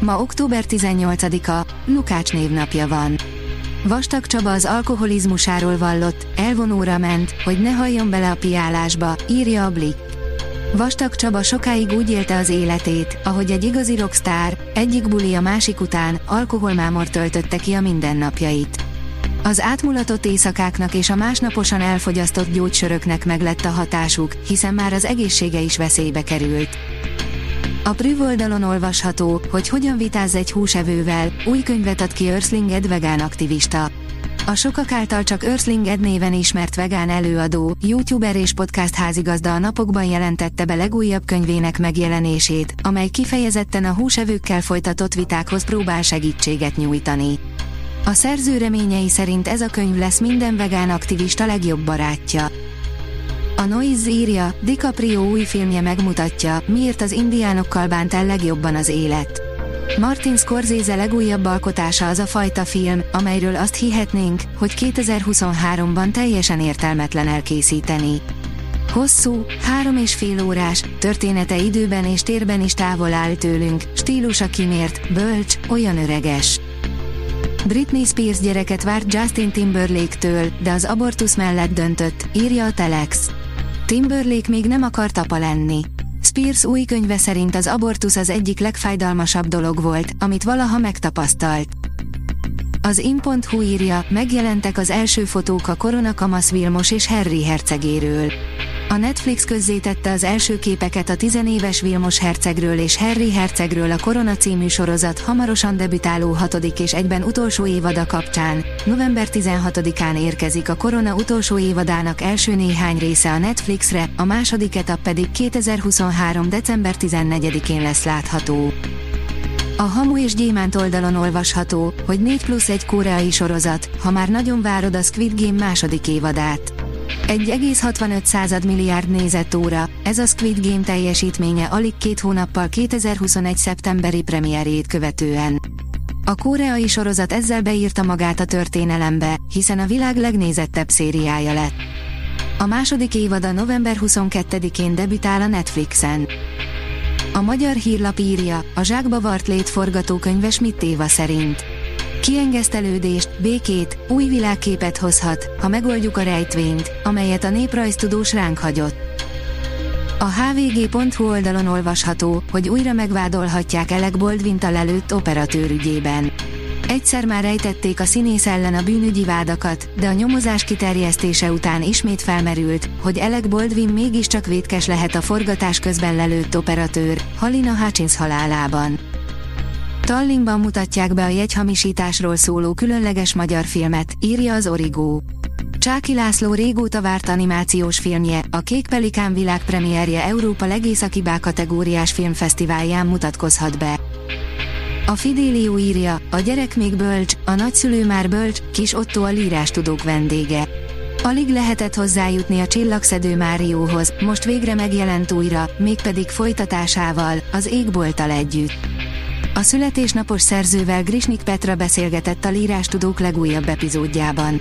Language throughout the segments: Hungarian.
Ma október 18-a, Lukács névnapja van. Vastag Csaba az alkoholizmusáról vallott, elvonóra ment, hogy ne halljon bele a piálásba, írja a Blick. Vastag Csaba sokáig úgy élte az életét, ahogy egy igazi rockstar, egyik buli a másik után, alkoholmámor töltötte ki a mindennapjait. Az átmulatott éjszakáknak és a másnaposan elfogyasztott gyógysöröknek meglett a hatásuk, hiszen már az egészsége is veszélybe került. A Prüv oldalon olvasható, hogy hogyan vitáz egy húsevővel, új könyvet ad ki Örsling Ed vegán aktivista. A sokak által csak Örsling Ed néven ismert vegán előadó, youtuber és podcast házigazda a napokban jelentette be legújabb könyvének megjelenését, amely kifejezetten a húsevőkkel folytatott vitákhoz próbál segítséget nyújtani. A szerző reményei szerint ez a könyv lesz minden vegán aktivista legjobb barátja. A Noise írja, DiCaprio új filmje megmutatja, miért az indiánokkal bánt el legjobban az élet. Martin Scorsese legújabb alkotása az a fajta film, amelyről azt hihetnénk, hogy 2023-ban teljesen értelmetlen elkészíteni. Hosszú, három és fél órás, története időben és térben is távol áll tőlünk, stílusa kimért, bölcs, olyan öreges. Britney Spears gyereket várt Justin Timberlake-től, de az abortusz mellett döntött, írja a Telex. Timberlake még nem akart apa lenni. Spears új könyve szerint az abortusz az egyik legfájdalmasabb dolog volt, amit valaha megtapasztalt. Az in.hu írja, megjelentek az első fotók a Korona Kamasz Vilmos és Harry hercegéről. A Netflix közzétette az első képeket a tizenéves Vilmos hercegről és Harry hercegről a Korona című sorozat hamarosan debütáló hatodik és egyben utolsó évada kapcsán. November 16-án érkezik a Korona utolsó évadának első néhány része a Netflixre, a második etap pedig 2023. december 14-én lesz látható. A Hamu és Gyémánt oldalon olvasható, hogy 4 plusz egy koreai sorozat, ha már nagyon várod a Squid Game második évadát. 1,65 milliárd nézett óra, ez a Squid Game teljesítménye alig két hónappal 2021. szeptemberi premierét követően. A koreai sorozat ezzel beírta magát a történelembe, hiszen a világ legnézettebb szériája lett. A második évada november 22-én debütál a Netflixen. A magyar hírlap írja, a zsákba vart létforgatókönyves mit Éva szerint. Kiengesztelődést, békét, új világképet hozhat, ha megoldjuk a rejtvényt, amelyet a néprajztudós ránk hagyott. A hvg.hu oldalon olvasható, hogy újra megvádolhatják Elek Boldvint a lelőtt operatőr ügyében. Egyszer már rejtették a színész ellen a bűnügyi vádakat, de a nyomozás kiterjesztése után ismét felmerült, hogy Elek Boldvin mégiscsak vétkes lehet a forgatás közben lelőtt operatőr, Halina Hutchins halálában. Tallinnban mutatják be a jegyhamisításról szóló különleges magyar filmet, írja az Origo. Csáki László régóta várt animációs filmje, a Kék Pelikán világpremierje Európa legészaki kategóriás filmfesztiválján mutatkozhat be. A Fidélió írja, a gyerek még bölcs, a nagyszülő már bölcs, kis Otto a tudók vendége. Alig lehetett hozzájutni a csillagszedő Márióhoz, most végre megjelent újra, mégpedig folytatásával, az égbolttal együtt. A születésnapos szerzővel Grisnik Petra beszélgetett a tudók legújabb epizódjában.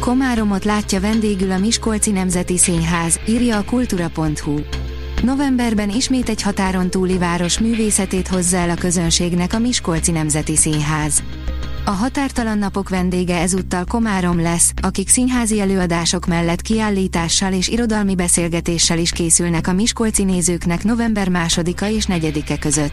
Komáromot látja vendégül a Miskolci Nemzeti Színház, írja a kultura.hu. Novemberben ismét egy határon túli város művészetét hozza el a közönségnek a Miskolci Nemzeti Színház. A határtalan napok vendége ezúttal Komárom lesz, akik színházi előadások mellett kiállítással és irodalmi beszélgetéssel is készülnek a miskolci nézőknek november 2-a és 4-e között.